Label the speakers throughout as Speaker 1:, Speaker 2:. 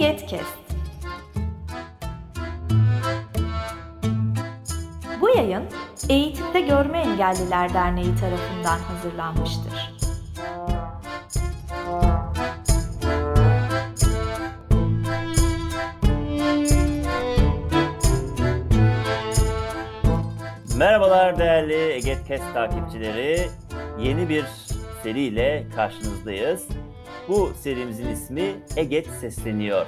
Speaker 1: EGETKEST Bu yayın Eğitimde Görme Engelliler Derneği tarafından hazırlanmıştır.
Speaker 2: Merhabalar değerli EGETKEST takipçileri. Yeni bir seriyle karşınızdayız. Bu serimizin ismi Eget Sesleniyor.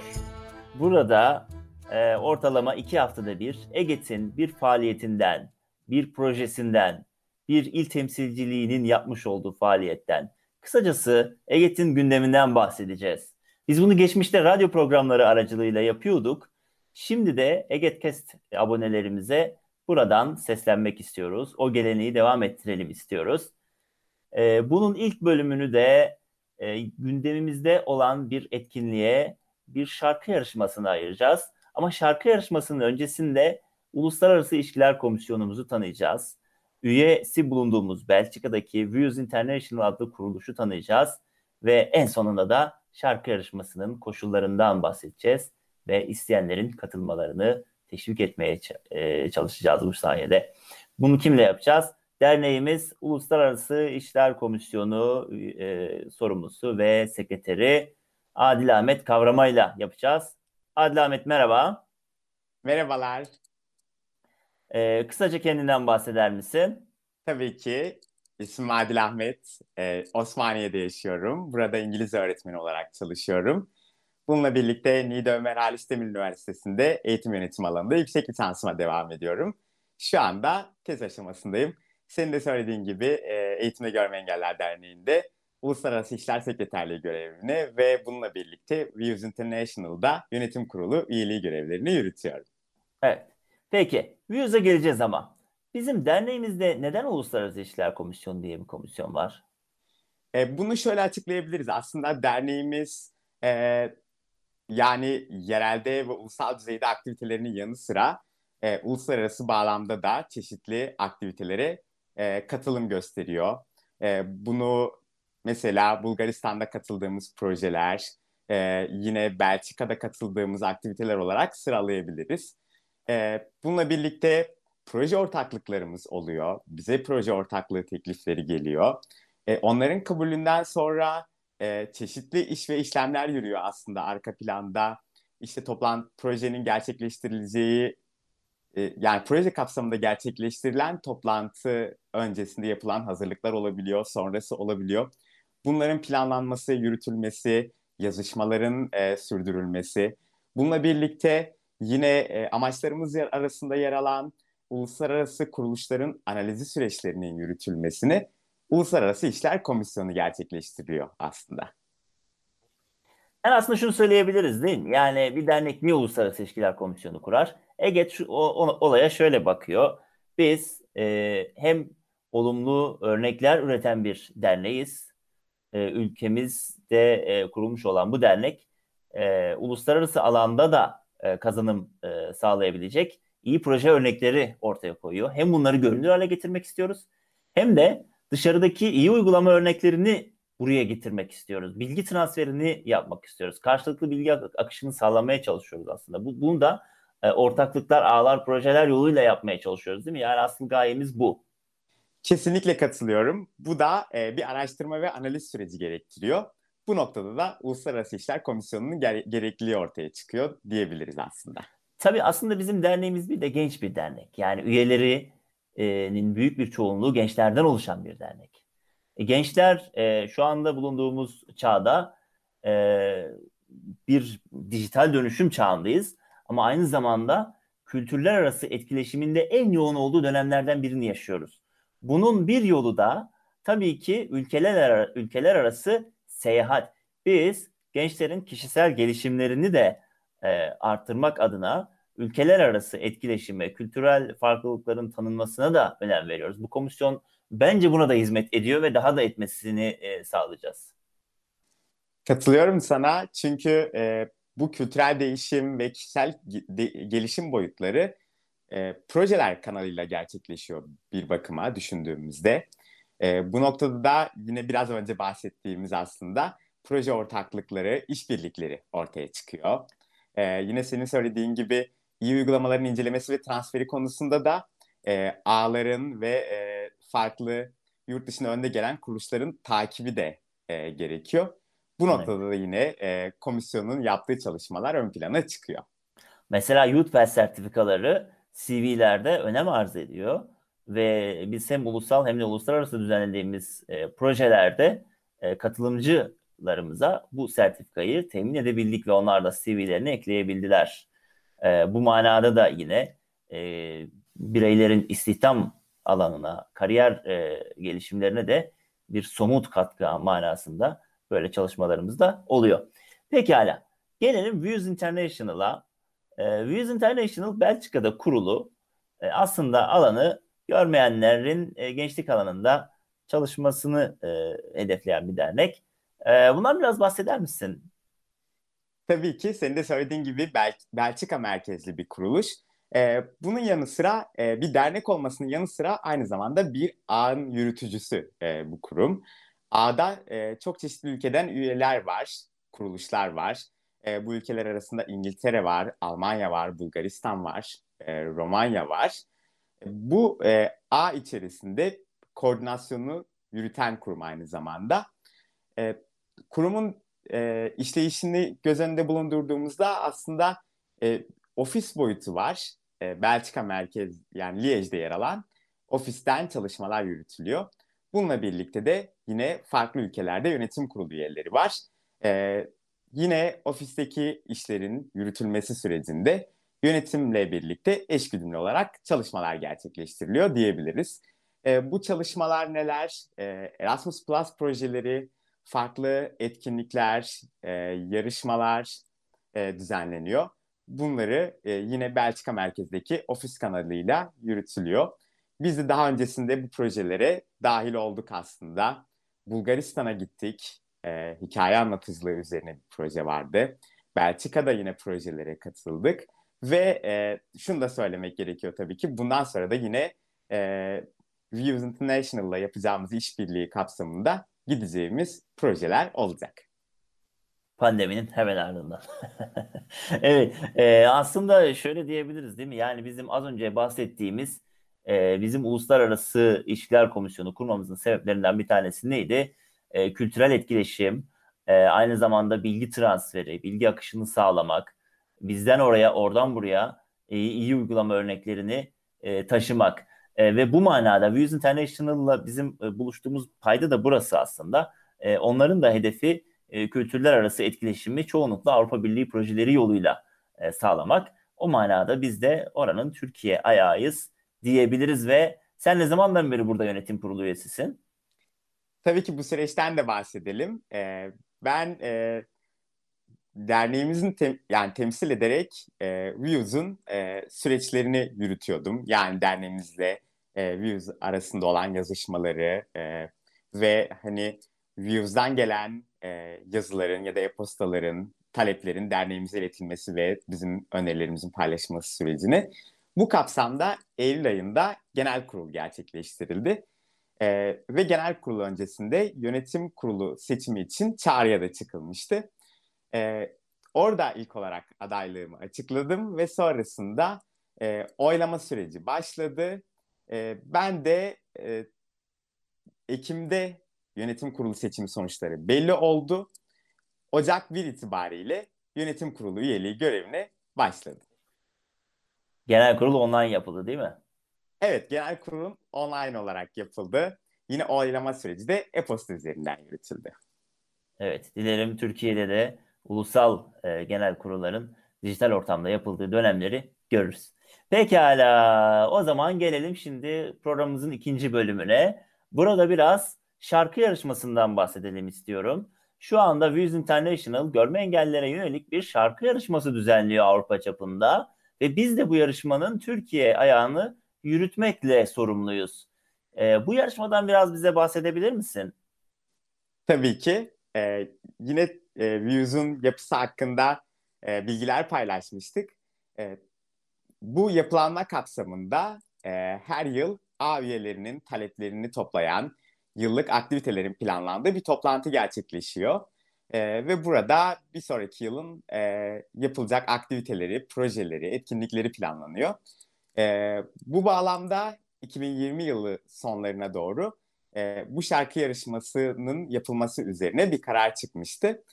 Speaker 2: Burada e, ortalama iki haftada bir Eget'in bir faaliyetinden, bir projesinden, bir il temsilciliğinin yapmış olduğu faaliyetten, kısacası Eget'in gündeminden bahsedeceğiz. Biz bunu geçmişte radyo programları aracılığıyla yapıyorduk. Şimdi de Egetkest abonelerimize buradan seslenmek istiyoruz. O geleneği devam ettirelim istiyoruz. Ee, bunun ilk bölümünü de e, gündemimizde olan bir etkinliğe, bir şarkı yarışmasına ayıracağız. Ama şarkı yarışmasının öncesinde Uluslararası İlişkiler Komisyonumuzu tanıyacağız. Üyesi bulunduğumuz Belçika'daki Views International adlı kuruluşu tanıyacağız. Ve en sonunda da şarkı yarışmasının koşullarından bahsedeceğiz. Ve isteyenlerin katılmalarını teşvik etmeye e, çalışacağız bu sayede. Bunu kimle yapacağız? Derneğimiz Uluslararası İşler Komisyonu e, sorumlusu ve sekreteri Adil Ahmet Kavramayla yapacağız. Adil Ahmet merhaba.
Speaker 3: Merhabalar.
Speaker 2: Ee, kısaca kendinden bahseder misin?
Speaker 3: Tabii ki. İsmim Adil Ahmet. Ee, Osmaniye'de yaşıyorum. Burada İngiliz öğretmeni olarak çalışıyorum. Bununla birlikte Niğde Ömer Halis Demir Üniversitesi'nde eğitim yönetimi alanında yüksek lisansıma devam ediyorum. Şu anda tez aşamasındayım. Senin de söylediğin gibi e, Eğitimde Görme Engeller Derneği'nde Uluslararası İşler Sekreterliği görevini ve bununla birlikte Views International'da yönetim kurulu üyeliği görevlerini yürütüyorum.
Speaker 2: Evet. Peki, Views'a geleceğiz ama bizim derneğimizde neden Uluslararası İşler Komisyonu diye bir komisyon var?
Speaker 3: E, bunu şöyle açıklayabiliriz. Aslında derneğimiz e, yani yerelde ve ulusal düzeyde aktivitelerinin yanı sıra e, uluslararası bağlamda da çeşitli aktivitelere e, katılım gösteriyor. E, bunu mesela Bulgaristan'da katıldığımız projeler, e, yine Belçika'da katıldığımız aktiviteler olarak sıralayabiliriz. E, bununla birlikte proje ortaklıklarımız oluyor. Bize proje ortaklığı teklifleri geliyor. E, onların kabulünden sonra e, çeşitli iş ve işlemler yürüyor aslında arka planda. İşte toplan projenin gerçekleştirileceği yani proje kapsamında gerçekleştirilen toplantı öncesinde yapılan hazırlıklar olabiliyor, sonrası olabiliyor. Bunların planlanması, yürütülmesi, yazışmaların e, sürdürülmesi. Bununla birlikte yine e, amaçlarımız arasında yer alan uluslararası kuruluşların analizi süreçlerinin yürütülmesini Uluslararası İşler Komisyonu gerçekleştiriyor aslında.
Speaker 2: Yani aslında şunu söyleyebiliriz değil mi? Yani bir dernek niye Uluslararası İlişkiler Komisyonu kurar? EGET şu, o, olaya şöyle bakıyor. Biz e, hem olumlu örnekler üreten bir derneğiz. E, ülkemizde e, kurulmuş olan bu dernek e, uluslararası alanda da e, kazanım e, sağlayabilecek iyi proje örnekleri ortaya koyuyor. Hem bunları görünür hale getirmek istiyoruz hem de dışarıdaki iyi uygulama örneklerini buraya getirmek istiyoruz. Bilgi transferini yapmak istiyoruz. Karşılıklı bilgi akışını sağlamaya çalışıyoruz aslında. Bu, bunu da ortaklıklar, ağlar, projeler yoluyla yapmaya çalışıyoruz değil mi? Yani aslında gayemiz bu.
Speaker 3: Kesinlikle katılıyorum. Bu da e, bir araştırma ve analiz süreci gerektiriyor. Bu noktada da Uluslararası İşler Komisyonu'nun gere- gerekliliği ortaya çıkıyor diyebiliriz aslında.
Speaker 2: Tabii aslında bizim derneğimiz bir de genç bir dernek. Yani üyelerinin büyük bir çoğunluğu gençlerden oluşan bir dernek. E, gençler e, şu anda bulunduğumuz çağda e, bir dijital dönüşüm çağındayız. Ama aynı zamanda kültürler arası etkileşiminde en yoğun olduğu dönemlerden birini yaşıyoruz. Bunun bir yolu da tabii ki ülkeler ülkeler arası seyahat. Biz gençlerin kişisel gelişimlerini de e, arttırmak adına ülkeler arası etkileşime, kültürel farklılıkların tanınmasına da önem veriyoruz. Bu komisyon bence buna da hizmet ediyor ve daha da etmesini e, sağlayacağız.
Speaker 3: Katılıyorum sana çünkü e, bu kültürel değişim ve kişisel de, gelişim boyutları e, projeler kanalıyla gerçekleşiyor bir bakıma düşündüğümüzde. E, bu noktada da yine biraz önce bahsettiğimiz aslında proje ortaklıkları, işbirlikleri ortaya çıkıyor. E, yine senin söylediğin gibi iyi uygulamaların incelemesi ve transferi konusunda da e, ağların ve e, farklı yurt dışında önde gelen kuruluşların takibi de e, gerekiyor. Bu noktada da yine e, komisyonun yaptığı çalışmalar ön plana çıkıyor.
Speaker 2: Mesela Youth Pass sertifikaları CV'lerde önem arz ediyor ve biz hem ulusal hem de uluslararası düzenlediğimiz e, projelerde e, katılımcılarımıza bu sertifikayı temin edebildik ve onlar da CV'lerini ekleyebildiler. E, bu manada da yine e, bireylerin istihdam alanına, kariyer e, gelişimlerine de bir somut katkı manasında böyle çalışmalarımız da oluyor. Pekala. Gelelim Views International'a. E, Views International Belçika'da kurulu e, aslında alanı görmeyenlerin e, gençlik alanında çalışmasını e, hedefleyen bir dernek. E, bundan biraz bahseder misin?
Speaker 3: Tabii ki senin de söylediğin gibi Bel Belçika merkezli bir kuruluş. E, bunun yanı sıra e, bir dernek olmasının yanı sıra aynı zamanda bir ağın yürütücüsü e, bu kurum. Ağda e, çok çeşitli ülkeden üyeler var, kuruluşlar var. E, bu ülkeler arasında İngiltere var, Almanya var, Bulgaristan var, e, Romanya var. Bu e, ağ içerisinde koordinasyonu yürüten kurum aynı zamanda. E, kurumun e, işleyişini göz önünde bulundurduğumuzda aslında e, ofis boyutu var. E, Belçika merkez yani Liège'de yer alan ofisten çalışmalar yürütülüyor. Bununla birlikte de yine farklı ülkelerde yönetim kurulu üyeleri var. E, yine ofisteki işlerin yürütülmesi sürecinde yönetimle birlikte eşgüdümlü olarak çalışmalar gerçekleştiriliyor diyebiliriz. E, bu çalışmalar neler? E, Erasmus Plus projeleri, farklı etkinlikler, e, yarışmalar e, düzenleniyor. Bunları e, yine Belçika merkezdeki ofis kanalıyla yürütülüyor. Biz de daha öncesinde bu projelere dahil olduk aslında. Bulgaristan'a gittik. E, hikaye anlatıcılığı üzerine bir proje vardı. Belçika'da yine projelere katıldık. Ve e, şunu da söylemek gerekiyor tabii ki. Bundan sonra da yine e, Views International'la yapacağımız işbirliği kapsamında gideceğimiz projeler olacak.
Speaker 2: Pandeminin hemen ardından. evet, e, aslında şöyle diyebiliriz değil mi? Yani bizim az önce bahsettiğimiz e, bizim Uluslararası İlişkiler Komisyonu kurmamızın sebeplerinden bir tanesi neydi? E, kültürel etkileşim, e, aynı zamanda bilgi transferi, bilgi akışını sağlamak, bizden oraya, oradan buraya e, iyi uygulama örneklerini e, taşımak. E, ve bu manada Views International'la bizim e, buluştuğumuz payda da burası aslında. E, onların da hedefi e, kültürler arası etkileşimi çoğunlukla Avrupa Birliği projeleri yoluyla e, sağlamak. O manada biz de oranın Türkiye ayağıyız diyebiliriz ve sen ne zamandan beri burada yönetim kurulu üyesisin?
Speaker 3: Tabii ki bu süreçten de bahsedelim. Ee, ben e, derneğimizin tem, yani temsil ederek e, Views'un e, süreçlerini yürütüyordum. Yani derneğimizle e, Views arasında olan yazışmaları e, ve hani Views'dan gelen e, yazıların ya da e-postaların, taleplerin derneğimize iletilmesi ve bizim önerilerimizin paylaşılması sürecini. Bu kapsamda Eylül ayında genel kurul gerçekleştirildi. E, ve genel kurul öncesinde yönetim kurulu seçimi için çağrıya da çıkılmıştı. E, orada ilk olarak adaylığımı açıkladım ve sonrasında e, oylama süreci başladı. E, ben de e, Ekim'de yönetim kurulu seçimi sonuçları belli oldu. Ocak 1 itibariyle yönetim kurulu üyeliği görevine başladı.
Speaker 2: Genel kurul online yapıldı değil mi?
Speaker 3: Evet, genel kurulum online olarak yapıldı. Yine oylama süreci de e-posta üzerinden yürütüldü.
Speaker 2: Evet, dilerim Türkiye'de de ulusal e, genel kurulların dijital ortamda yapıldığı dönemleri görürüz. Pekala, o zaman gelelim şimdi programımızın ikinci bölümüne. Burada biraz şarkı yarışmasından bahsedelim istiyorum. Şu anda Views International görme engellilere yönelik bir şarkı yarışması düzenliyor Avrupa çapında ve biz de bu yarışmanın Türkiye ayağını yürütmekle sorumluyuz. E, bu yarışmadan biraz bize bahsedebilir misin?
Speaker 3: Tabii ki. E, yine e, Views'un yapısı hakkında e, bilgiler paylaşmıştık. E, bu yapılanma kapsamında e, her yıl A üyelerinin taleplerini toplayan yıllık aktivitelerin planlandığı bir toplantı gerçekleşiyor. E, ve burada bir sonraki yılın e, yapılacak aktiviteleri, projeleri, etkinlikleri planlanıyor. E, bu bağlamda 2020 yılı sonlarına doğru e, bu şarkı yarışmasının yapılması üzerine bir karar çıkmıştı.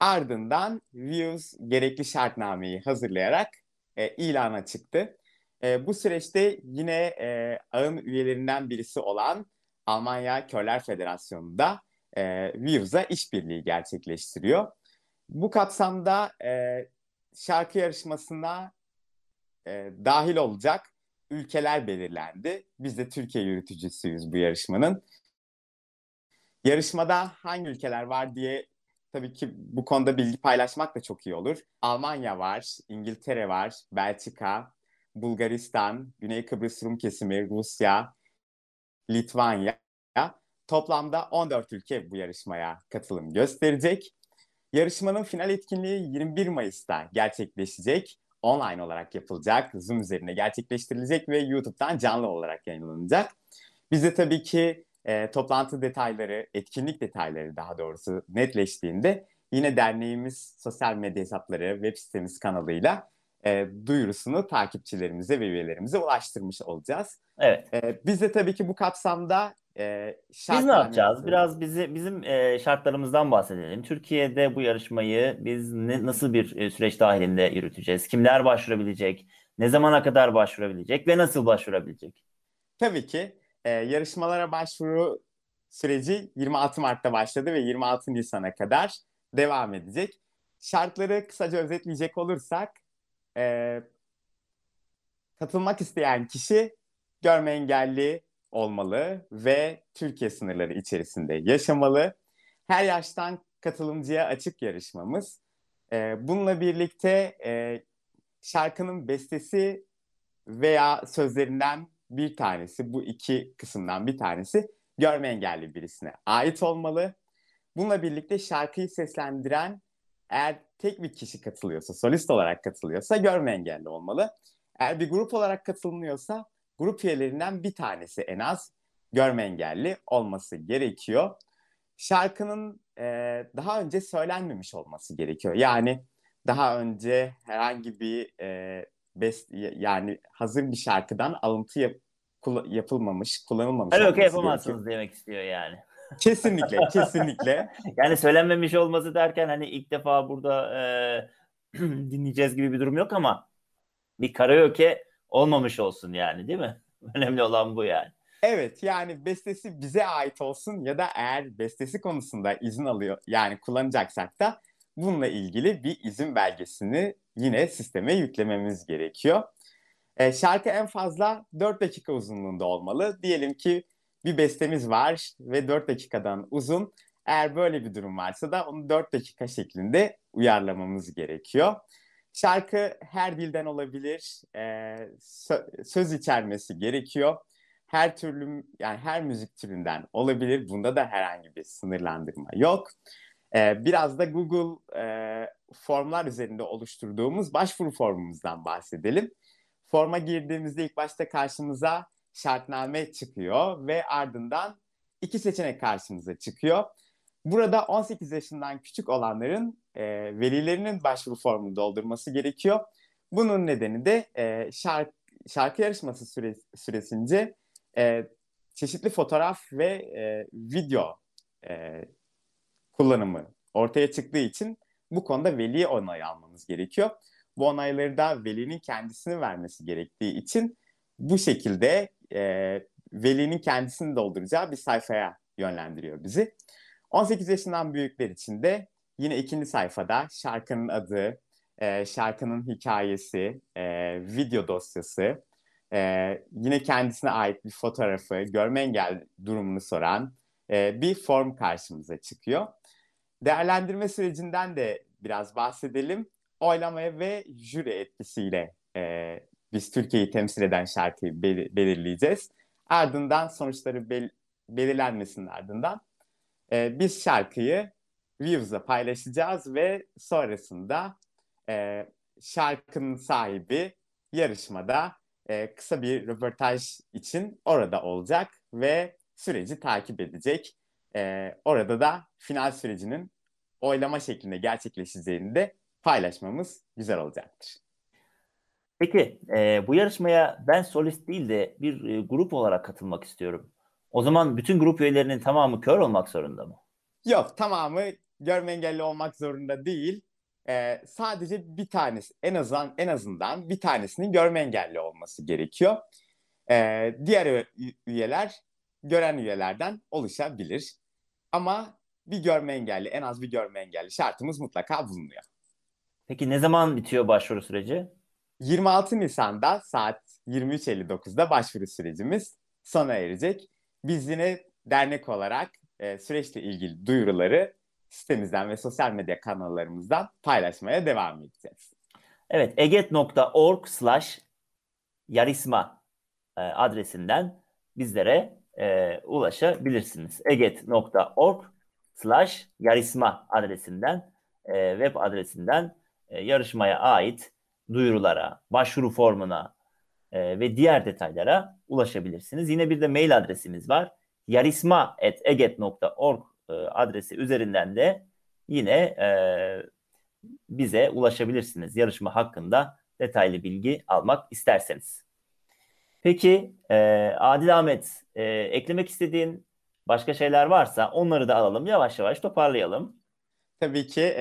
Speaker 3: Ardından Views gerekli şartnameyi hazırlayarak e, ilana çıktı. E, bu süreçte yine e, ağın üyelerinden birisi olan Almanya Körler Federasyonu da e, Views'a işbirliği gerçekleştiriyor. Bu kapsamda e, şarkı yarışmasına e, dahil olacak ülkeler belirlendi. Biz de Türkiye yürütücüsüyüz bu yarışmanın. Yarışmada hangi ülkeler var diye tabii ki bu konuda bilgi paylaşmak da çok iyi olur. Almanya var, İngiltere var, Belçika, Bulgaristan, Güney Kıbrıs Rum kesimi, Rusya, Litvanya. Toplamda 14 ülke bu yarışmaya katılım gösterecek. Yarışmanın final etkinliği 21 Mayıs'ta gerçekleşecek. Online olarak yapılacak, Zoom üzerine gerçekleştirilecek ve YouTube'dan canlı olarak yayınlanacak. Biz de tabii ki e, toplantı detayları, etkinlik detayları daha doğrusu netleştiğinde yine derneğimiz sosyal medya hesapları, web sitemiz kanalıyla e, duyurusunu takipçilerimize ve üyelerimize ulaştırmış olacağız.
Speaker 2: Evet.
Speaker 3: E, biz de tabii ki bu kapsamda e,
Speaker 2: biz ne yapacağız? Biraz bizi bizim e, şartlarımızdan bahsedelim. Türkiye'de bu yarışmayı biz ne, nasıl bir e, süreç dahilinde yürüteceğiz? Kimler başvurabilecek? Ne zamana kadar başvurabilecek ve nasıl başvurabilecek?
Speaker 3: Tabii ki e, yarışmalara başvuru süreci 26 Mart'ta başladı ve 26 Nisan'a kadar devam edecek. Şartları kısaca özetleyecek olursak e, katılmak isteyen kişi görme engelli olmalı ve Türkiye sınırları içerisinde yaşamalı. Her yaştan katılımcıya açık yarışmamız. E, bununla birlikte e, şarkının bestesi veya sözlerinden bir tanesi, bu iki kısımdan bir tanesi görme engelli birisine ait olmalı. Bununla birlikte şarkıyı seslendiren eğer tek bir kişi katılıyorsa, solist olarak katılıyorsa görme engelli olmalı. Eğer bir grup olarak katılmıyorsa grup üyelerinden bir tanesi en az görme engelli olması gerekiyor. Şarkının e, daha önce söylenmemiş olması gerekiyor. Yani daha önce herhangi bir e, best yani hazır bir şarkıdan alıntı yap, kula, yapılmamış, kullanılmamış.
Speaker 2: Karaoke yapamazsınız gerekiyor. demek istiyor yani.
Speaker 3: Kesinlikle, kesinlikle.
Speaker 2: yani söylenmemiş olması derken hani ilk defa burada e, dinleyeceğiz gibi bir durum yok ama bir karaoke olmamış olsun yani değil mi? Önemli olan bu yani.
Speaker 3: Evet yani bestesi bize ait olsun ya da eğer bestesi konusunda izin alıyor yani kullanacaksak da bununla ilgili bir izin belgesini yine sisteme yüklememiz gerekiyor. E, şarkı en fazla 4 dakika uzunluğunda olmalı. Diyelim ki bir bestemiz var ve 4 dakikadan uzun. Eğer böyle bir durum varsa da onu 4 dakika şeklinde uyarlamamız gerekiyor. Şarkı her dilden olabilir, e, sö- söz içermesi gerekiyor. Her türlü yani her müzik türünden olabilir. Bunda da herhangi bir sınırlandırma yok. E, biraz da Google e, formlar üzerinde oluşturduğumuz başvuru formumuzdan bahsedelim. Forma girdiğimizde ilk başta karşımıza şartname çıkıyor ve ardından iki seçenek karşımıza çıkıyor. Burada 18 yaşından küçük olanların e, velilerinin başvuru formunu doldurması gerekiyor. Bunun nedeni de e, şarkı, şarkı yarışması süre, süresince e, çeşitli fotoğraf ve e, video e, kullanımı ortaya çıktığı için bu konuda veli onay almamız gerekiyor. Bu onayları da velinin kendisini vermesi gerektiği için bu şekilde e, velinin kendisini dolduracağı bir sayfaya yönlendiriyor bizi. 18 yaşından büyükler için de yine ikinci sayfada şarkının adı, e, şarkının hikayesi, e, video dosyası, e, yine kendisine ait bir fotoğrafı, görme engel durumunu soran e, bir form karşımıza çıkıyor. Değerlendirme sürecinden de biraz bahsedelim. Oylamaya ve jüri etkisiyle e, biz Türkiye'yi temsil eden şarkıyı bel- belirleyeceğiz. Ardından sonuçları bel- belirlenmesinin ardından e, biz şarkıyı Views'la paylaşacağız ve sonrasında e, şarkının sahibi yarışmada e, kısa bir röportaj için orada olacak ve süreci takip edecek. E, orada da final sürecinin oylama şeklinde gerçekleşeceğini de paylaşmamız güzel olacaktır.
Speaker 2: Peki e, bu yarışmaya ben solist değil de bir e, grup olarak katılmak istiyorum. O zaman bütün grup üyelerinin tamamı kör olmak zorunda mı?
Speaker 3: Yok tamamı görme engelli olmak zorunda değil. Ee, sadece bir tanesi en azından en azından bir tanesinin görme engelli olması gerekiyor. Ee, diğer üyeler gören üyelerden oluşabilir. Ama bir görme engelli en az bir görme engelli şartımız mutlaka bulunuyor.
Speaker 2: Peki ne zaman bitiyor başvuru süreci?
Speaker 3: 26 Nisan'da saat 23.59'da başvuru sürecimiz sona erecek. Biz yine dernek olarak e, süreçle ilgili duyuruları sitemizden ve sosyal medya kanallarımızdan paylaşmaya devam edeceğiz.
Speaker 2: Evet, eget.org slash yarisma e, adresinden bizlere e, ulaşabilirsiniz. eget.org slash yarisma adresinden e, web adresinden e, yarışmaya ait duyurulara, başvuru formuna e, ve diğer detaylara ulaşabilirsiniz. Yine bir de mail adresimiz var. yarisma.eget.org e, adresi üzerinden de yine e, bize ulaşabilirsiniz. Yarışma hakkında detaylı bilgi almak isterseniz. Peki e, Adil Ahmet eklemek istediğin başka şeyler varsa onları da alalım. Yavaş yavaş toparlayalım.
Speaker 3: Tabii ki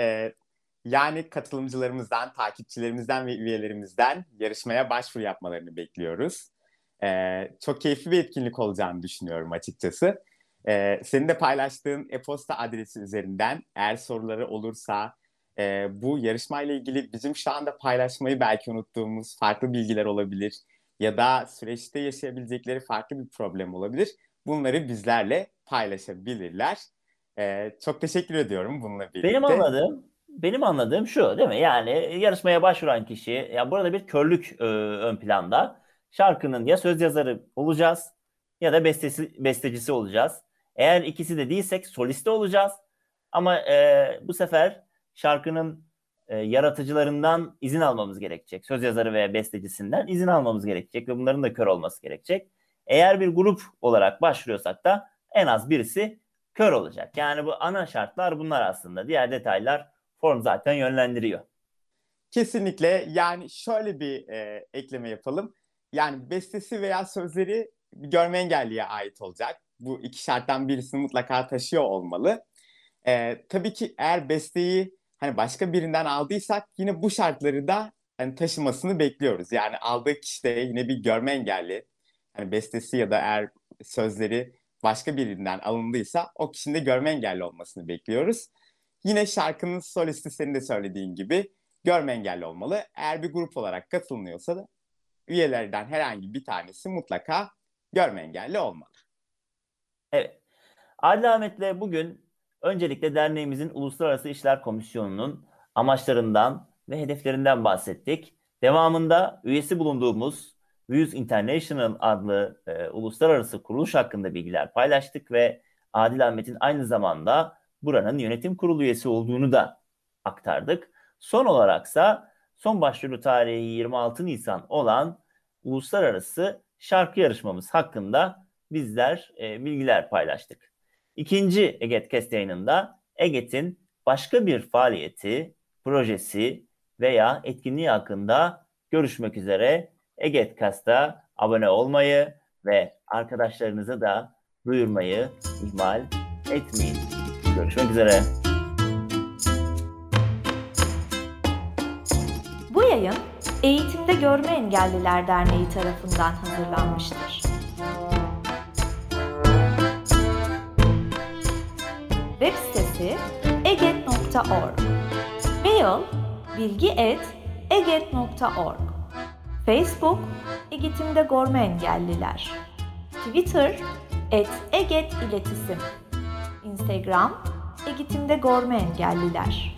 Speaker 3: yani katılımcılarımızdan, takipçilerimizden ve üyelerimizden yarışmaya başvuru yapmalarını bekliyoruz. Ee, çok keyifli bir etkinlik olacağını düşünüyorum açıkçası. Ee, senin de paylaştığın e-posta adresi üzerinden eğer soruları olursa e, bu yarışmayla ilgili bizim şu anda paylaşmayı belki unuttuğumuz farklı bilgiler olabilir ya da süreçte yaşayabilecekleri farklı bir problem olabilir. Bunları bizlerle paylaşabilirler. Ee, çok teşekkür ediyorum bununla birlikte.
Speaker 2: Benim anladığım benim anladığım şu değil mi? Yani yarışmaya başvuran kişi ya burada bir körlük e, ön planda. Şarkının ya söz yazarı olacağız ya da bestesi, bestecisi olacağız. Eğer ikisi de değilsek soliste olacağız. Ama e, bu sefer şarkının e, yaratıcılarından izin almamız gerekecek. Söz yazarı veya bestecisinden izin almamız gerekecek ve bunların da kör olması gerekecek. Eğer bir grup olarak başvuruyorsak da en az birisi kör olacak. Yani bu ana şartlar bunlar aslında. Diğer detaylar form zaten yönlendiriyor.
Speaker 3: Kesinlikle yani şöyle bir e, ekleme yapalım. Yani bestesi veya sözleri görme engelliye ait olacak. Bu iki şarttan birisini mutlaka taşıyor olmalı. E, tabii ki eğer besteyi hani başka birinden aldıysak yine bu şartları da hani taşımasını bekliyoruz. Yani aldığı kişi de yine bir görme engelli. Hani bestesi ya da eğer sözleri başka birinden alındıysa o kişinin de görme engelli olmasını bekliyoruz. Yine şarkının solisti senin de söylediğin gibi görme engelli olmalı. Eğer bir grup olarak katılmıyorsa da üyelerden herhangi bir tanesi mutlaka görme engelli olmalı.
Speaker 2: Evet. Adil Ahmet'le bugün öncelikle derneğimizin Uluslararası İşler Komisyonu'nun amaçlarından ve hedeflerinden bahsettik. Devamında üyesi bulunduğumuz Views International adlı e, uluslararası kuruluş hakkında bilgiler paylaştık ve Adil Ahmet'in aynı zamanda buranın yönetim kurulu üyesi olduğunu da aktardık. Son olaraksa son başvuru tarihi 26 Nisan olan uluslararası şarkı yarışmamız hakkında bizler e, bilgiler paylaştık. İkinci Eget Kest yayınında Eget'in başka bir faaliyeti, projesi veya etkinliği hakkında görüşmek üzere Eget Kast'a abone olmayı ve arkadaşlarınıza da duyurmayı ihmal etmeyin. Görüşmek üzere.
Speaker 1: Görme Engelliler Derneği tarafından hazırlanmıştır. Web sitesi eget.org Mail bilgi.eget.org Facebook Eğitimde Görme Engelliler. Twitter et Eget İletisim. Instagram Eğitimde Görme Engelliler